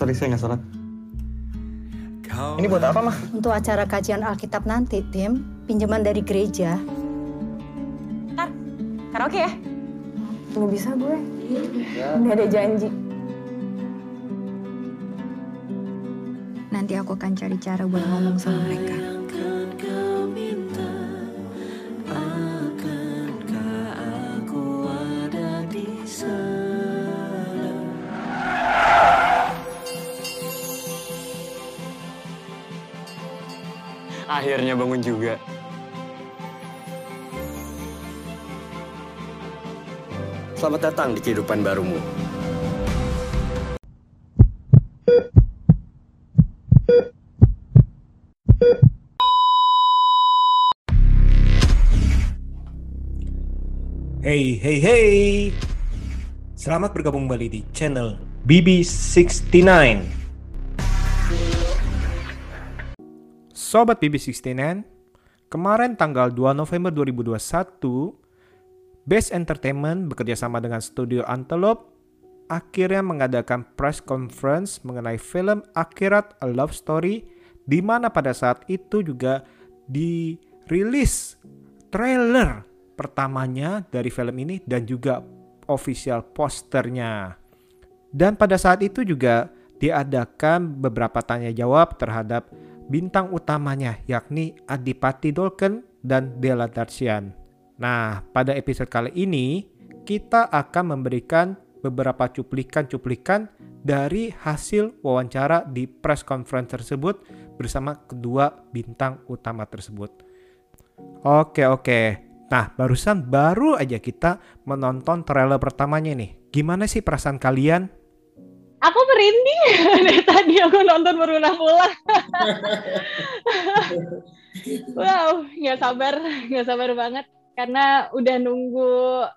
Sorry saya nggak sholat. Ini buat apa mah? Untuk acara kajian Alkitab nanti, Tim. Pinjaman dari gereja. Ntar, karaoke ya? Nggak bisa gue. Udah ada janji. Nanti aku akan cari cara buat ngomong sama mereka. Akhirnya bangun juga. Selamat datang di kehidupan barumu. Hey, hey, hey. Selamat bergabung kembali di channel BB69. Sobat BB69, kemarin tanggal 2 November 2021, Best Entertainment bekerja sama dengan studio Antelope akhirnya mengadakan press conference mengenai film Akhirat A Love Story di mana pada saat itu juga dirilis trailer pertamanya dari film ini dan juga official posternya. Dan pada saat itu juga diadakan beberapa tanya jawab terhadap bintang utamanya yakni Adipati Dolken dan Della Darsian. Nah, pada episode kali ini kita akan memberikan beberapa cuplikan-cuplikan dari hasil wawancara di press conference tersebut bersama kedua bintang utama tersebut. Oke, oke. Nah, barusan baru aja kita menonton trailer pertamanya nih. Gimana sih perasaan kalian? Aku merinding. Dari tadi aku nonton berulang-ulang. wow, nggak sabar, nggak sabar banget. Karena udah nunggu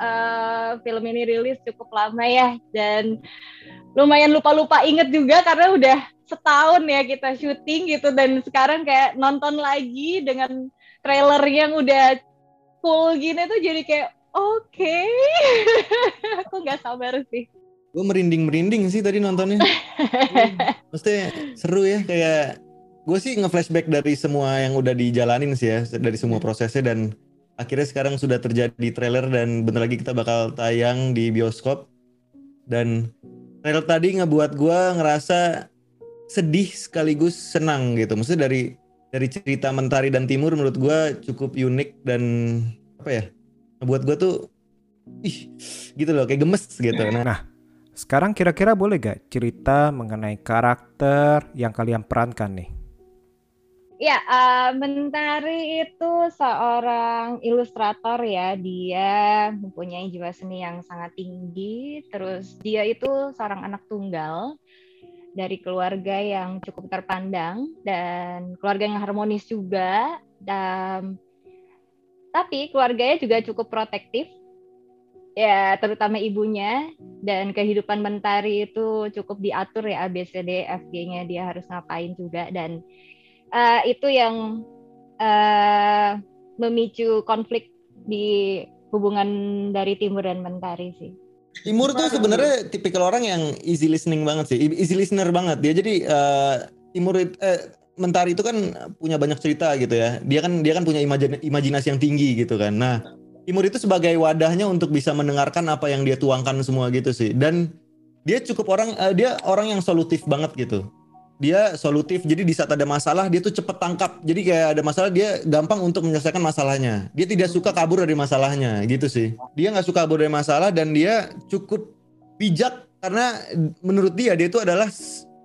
uh, film ini rilis cukup lama ya. Dan lumayan lupa-lupa inget juga karena udah setahun ya kita syuting gitu. Dan sekarang kayak nonton lagi dengan trailer yang udah full gini tuh jadi kayak oke. Okay. aku nggak sabar sih gue merinding merinding sih tadi nontonnya. Maksudnya seru ya kayak gue sih nge-flashback dari semua yang udah dijalanin sih ya dari semua prosesnya dan akhirnya sekarang sudah terjadi trailer dan bentar lagi kita bakal tayang di bioskop. Dan trailer tadi ngebuat gue ngerasa sedih sekaligus senang gitu. Maksudnya dari dari cerita Mentari dan Timur menurut gue cukup unik dan apa ya ngebuat gue tuh ih gitu loh kayak gemes gitu. Nah, nah sekarang kira-kira boleh gak cerita mengenai karakter yang kalian perankan nih Ya, uh, Mentari itu seorang ilustrator ya. Dia mempunyai jiwa seni yang sangat tinggi. Terus dia itu seorang anak tunggal dari keluarga yang cukup terpandang dan keluarga yang harmonis juga. Dan tapi keluarganya juga cukup protektif. Ya, terutama ibunya dan kehidupan Mentari itu cukup diatur ya ABCD FG-nya dia harus ngapain juga dan uh, itu yang uh, memicu konflik di hubungan dari Timur dan Mentari sih. Timur tuh sebenarnya tipikal orang yang easy listening banget sih, easy listener banget dia. Jadi uh, Timur uh, Mentari itu kan punya banyak cerita gitu ya. Dia kan dia kan punya imajin, imajinasi yang tinggi gitu kan. Nah, Timur itu sebagai wadahnya untuk bisa mendengarkan apa yang dia tuangkan semua gitu sih. Dan dia cukup orang uh, dia orang yang solutif banget gitu. Dia solutif jadi di saat ada masalah dia tuh cepet tangkap. Jadi kayak ada masalah dia gampang untuk menyelesaikan masalahnya. Dia tidak suka kabur dari masalahnya gitu sih. Dia nggak suka kabur dari masalah dan dia cukup bijak karena menurut dia dia itu adalah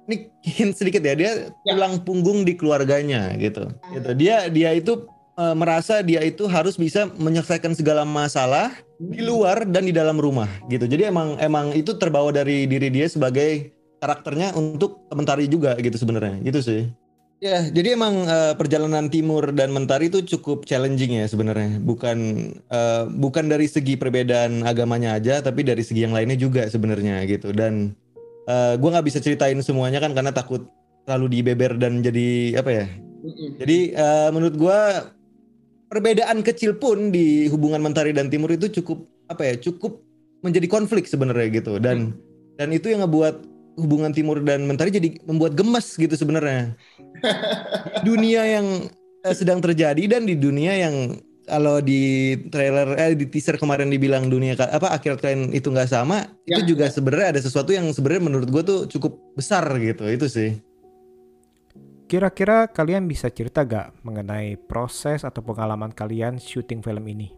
ini hint sedikit ya dia tulang punggung di keluarganya gitu. Gitu. Dia dia itu e, merasa dia itu harus bisa menyelesaikan segala masalah di luar dan di dalam rumah gitu. Jadi emang emang itu terbawa dari diri dia sebagai karakternya untuk Mentari juga gitu sebenarnya. Gitu sih. Ya jadi emang uh, perjalanan Timur dan Mentari itu cukup challenging ya sebenarnya. Bukan uh, bukan dari segi perbedaan agamanya aja tapi dari segi yang lainnya juga sebenarnya gitu. Dan uh, gue nggak bisa ceritain semuanya kan karena takut terlalu dibeber dan jadi apa ya? Jadi uh, menurut gue perbedaan kecil pun di hubungan Mentari dan Timur itu cukup apa ya cukup menjadi konflik sebenarnya gitu. Dan dan itu yang ngebuat hubungan timur dan mentari jadi membuat gemes gitu sebenarnya. dunia yang eh, sedang terjadi dan di dunia yang kalau di trailer eh di teaser kemarin dibilang dunia apa akhirat kalian itu nggak sama Ya, itu juga sebenarnya ada sesuatu yang sebenarnya menurut gue tuh cukup besar gitu itu sih Kira-kira kalian bisa cerita gak mengenai proses atau pengalaman kalian syuting film ini?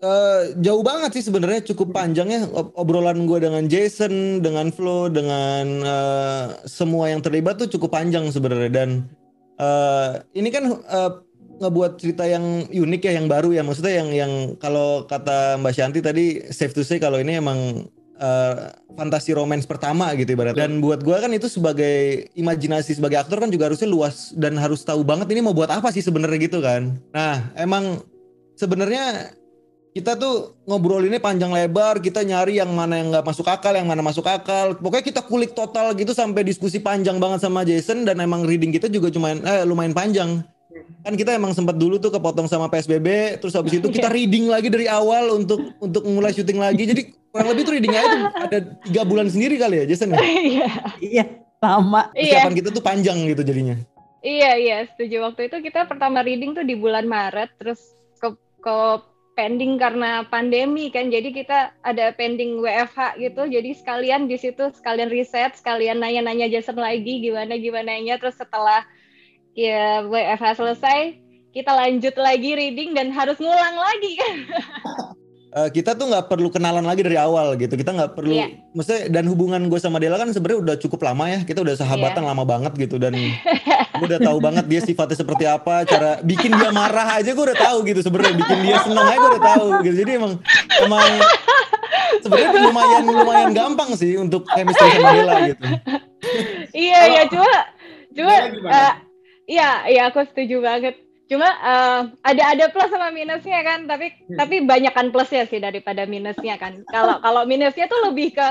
Eh, jauh banget sih sebenarnya cukup panjang ya ob- obrolan gue dengan Jason dengan Flo dengan eh, semua yang terlibat tuh cukup panjang sebenarnya dan eh, ini kan eh, ngebuat cerita yang unik ya yang baru ya maksudnya yang yang kalau kata Mbak Shanti tadi safe to say kalau ini emang eh, fantasi romance pertama gitu ibaratnya dan buat gue kan itu sebagai imajinasi sebagai aktor kan juga harusnya luas dan harus tahu banget ini mau buat apa sih sebenarnya gitu kan nah emang sebenarnya kita tuh ngobrol ini panjang lebar, kita nyari yang mana yang nggak masuk akal, yang mana masuk akal. Pokoknya kita kulik total gitu sampai diskusi panjang banget sama Jason dan emang reading kita juga cuma eh, lumayan panjang. Kan kita emang sempat dulu tuh kepotong sama PSBB, terus habis itu kita reading lagi dari awal untuk untuk mulai syuting lagi. Jadi kurang lebih tuh readingnya itu ada tiga bulan sendiri kali ya Jason ya. Iya. Iya, lama. Iya. Persiapan kita tuh panjang gitu jadinya. Iya iya setuju waktu itu kita pertama reading tuh di bulan Maret terus ke ke pending karena pandemi kan jadi kita ada pending WFH gitu jadi sekalian di situ sekalian riset sekalian nanya-nanya Jason lagi gimana gimana nya terus setelah ya WFH selesai kita lanjut lagi reading dan harus ngulang lagi kan Eh, kita tuh nggak perlu kenalan lagi dari awal gitu. Kita nggak perlu, Iya. maksudnya dan hubungan gue sama Dela kan sebenarnya udah cukup lama ya. Kita udah sahabatan Iya. lama banget gitu dan gue udah tahu banget dia sifatnya seperti apa, cara bikin dia marah aja gue udah tahu gitu sebenarnya. Bikin dia senang aja gue udah tahu gitu. Jadi emang emang sebenarnya lumayan lumayan gampang sih untuk chemistry sama Dela gitu. iya iya cuma cuma eh, iya iya aku setuju banget. Cuma eh, ada ada plus sama minusnya kan tapi Hmm. tapi banyakkan plusnya sih daripada minusnya kan. Kalau kalau minusnya tuh lebih ke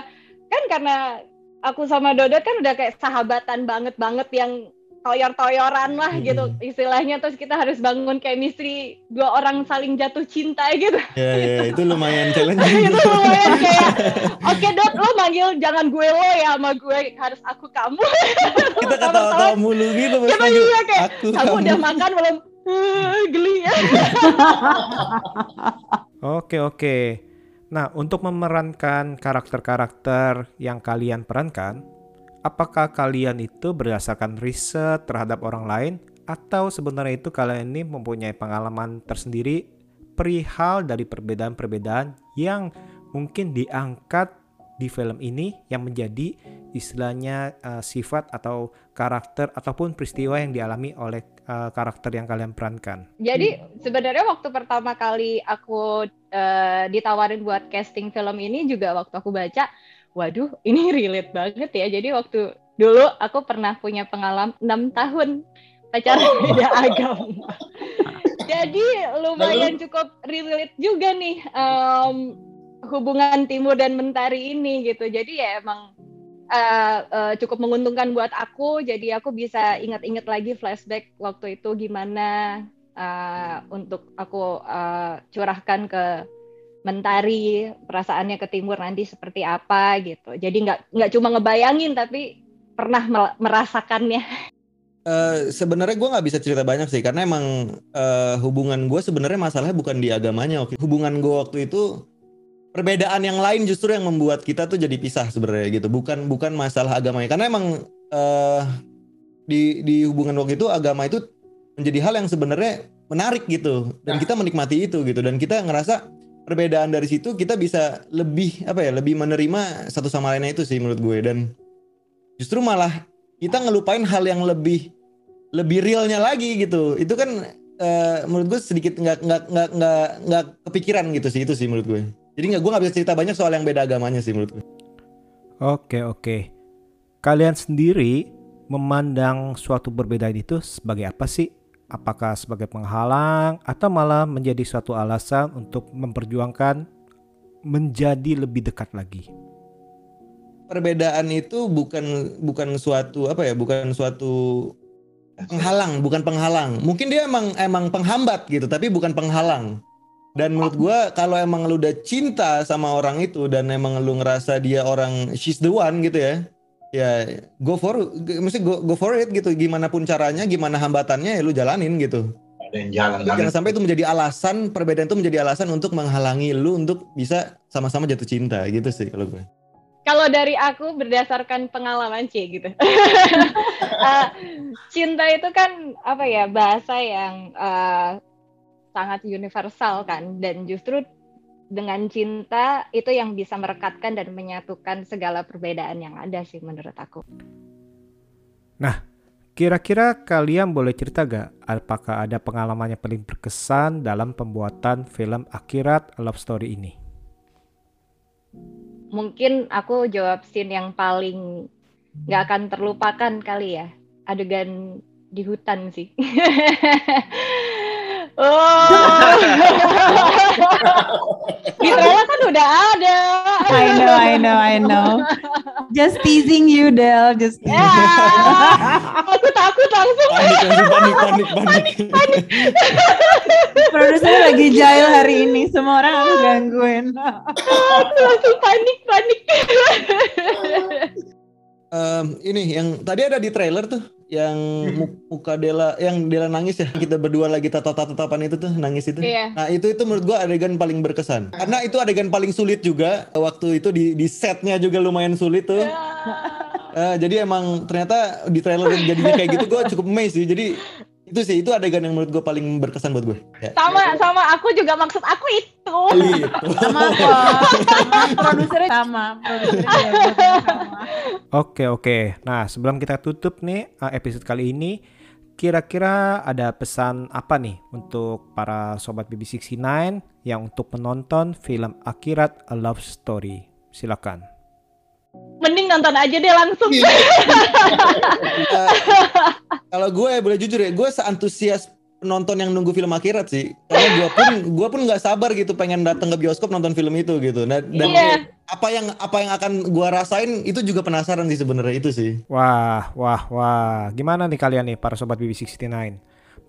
kan karena aku sama Dodot kan udah kayak sahabatan banget banget yang toyor-toyoran lah Hmm. gitu. Istilahnya terus kita harus bangun chemistry dua orang saling jatuh cinta gitu. Ya ya itu lumayan challenging. itu lumayan kayak oke Dot lo manggil jangan gue lo ya sama gue harus aku kamu. Kita ketawa-tawa mulu gitu Kita iya kayak, aku kamu kamu. udah makan belum Eh, geli ya Oke oke. Nah untuk memerankan karakter-karakter yang kalian perankan, apakah kalian itu berdasarkan riset terhadap orang lain atau sebenarnya itu kalian ini mempunyai pengalaman tersendiri perihal dari perbedaan-perbedaan yang mungkin diangkat di film ini yang menjadi istilahnya eh, sifat atau karakter ataupun peristiwa yang dialami oleh eh, karakter yang kalian perankan. jadi sebenarnya waktu pertama kali aku eh, ditawarin buat casting film ini juga waktu aku baca waduh ini relate banget ya. Jadi waktu dulu aku pernah punya pengalaman enam tahun pacaran beda agama. Jadi lumayan cukup relate juga nih em, hubungan timur dan mentari ini gitu. Jadi ya emang eh, eh, cukup menguntungkan buat aku. Jadi aku bisa ingat-ingat lagi flashback waktu itu gimana eh, untuk aku eh, curahkan ke mentari perasaannya ke timur nanti seperti apa gitu. Jadi nggak nggak cuma ngebayangin tapi pernah merasakannya. Eh, sebenarnya gue nggak bisa cerita banyak sih karena emang eh, hubungan gue sebenarnya masalahnya bukan di agamanya. Hubungan gue waktu itu perbedaan yang lain justru yang membuat kita tuh jadi pisah sebenarnya gitu. Bukan bukan masalah agamanya. Karena emang eh, di di hubungan waktu itu agama itu menjadi hal yang sebenarnya menarik gitu. Dan kita menikmati itu gitu. Dan kita ngerasa perbedaan dari situ kita bisa lebih apa ya lebih menerima satu sama lainnya itu sih menurut gue. Dan justru malah kita ngelupain hal yang lebih lebih realnya lagi gitu. Itu kan eh, menurut gue sedikit nggak nggak nggak nggak nggak kepikiran gitu sih. Itu sih menurut gue jadi nggak gue nggak bisa cerita banyak soal yang beda agamanya sih menurut gue Oke oke. Kalian sendiri memandang suatu perbedaan itu sebagai apa sih? Apakah sebagai penghalang atau malah menjadi suatu alasan untuk memperjuangkan menjadi lebih dekat lagi? perbedaan itu bukan bukan suatu apa ya bukan suatu penghalang bukan penghalang mungkin dia emang emang penghambat gitu tapi bukan penghalang Dan menurut gua kalau emang lu udah cinta sama orang itu dan emang lu ngerasa dia orang she's the one gitu ya. Ya go for mesti go, go for it gitu. Gimana pun caranya, gimana hambatannya ya lu jalanin gitu. Ada yang jalan Jangan sampai itu menjadi alasan perbedaan itu menjadi alasan untuk menghalangi lu untuk bisa sama-sama jatuh cinta gitu sih kalau gue. Kalau dari aku berdasarkan pengalaman C gitu. uh, cinta itu kan apa ya bahasa yang uh, sangat universal kan dan justru dengan cinta itu yang bisa merekatkan dan menyatukan segala perbedaan yang ada sih menurut aku. Nah, kira-kira kalian boleh cerita gak apakah ada pengalaman yang paling berkesan dalam pembuatan film Akhirat Love Story ini? Mungkin aku jawab scene yang paling gak akan terlupakan kali ya. Adegan di hutan sih. Oh. Di trailer kan udah ada. I know, I know, I know. Just teasing you, Del. Just teasing. Yeah. aku takut langsung. Panik, panik, panik, panik. panik. Produsernya lagi jail hari ini. Semua orang aku gangguin. langsung panik, panik. um, ini yang tadi ada di trailer tuh yang muka Dela yang Dela nangis ya kita berdua lagi tatap-tatapan itu tuh nangis itu. Iya. nah itu itu menurut gua adegan paling berkesan. Karena itu adegan paling sulit juga waktu itu di di setnya juga lumayan sulit tuh. Eh, jadi emang ternyata di trailer jadinya kayak gitu gua cukup amazed sih. Jadi itu sih itu adegan yang menurut gua paling berkesan buat gue ya. Sama, sama aku juga maksud aku itu. Gitu. Sama kok. Sama. Produsernya sama. Oke oke. Nah sebelum kita tutup nih uh, episode kali ini, kira-kira ada pesan apa nih untuk para sobat BB69 yang untuk menonton film Akhirat A Love Story? Silakan. Mending nonton aja deh langsung. Eh, kalau gue boleh jujur ya, gue seantusias penonton yang nunggu film akhirat sih. Karena gue pun gue pun nggak sabar gitu pengen datang ke bioskop nonton film itu gitu. Nah, dan Iya. apa yang apa yang akan gue rasain itu juga penasaran sih sebenarnya itu sih. Wah wah wah. Gimana nih kalian nih para sobat BB69?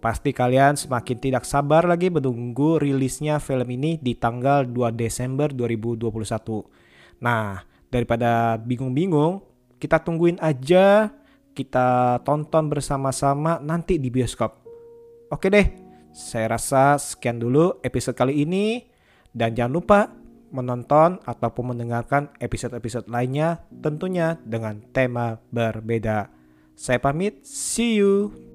Pasti kalian semakin tidak sabar lagi menunggu rilisnya film ini di tanggal 2 Desember 2021. Nah, daripada bingung-bingung, kita tungguin aja, kita tonton bersama-sama nanti di bioskop. Oke deh, saya rasa sekian dulu episode kali ini. Dan jangan lupa menonton ataupun mendengarkan episode-episode lainnya tentunya dengan tema berbeda. Saya pamit, see you.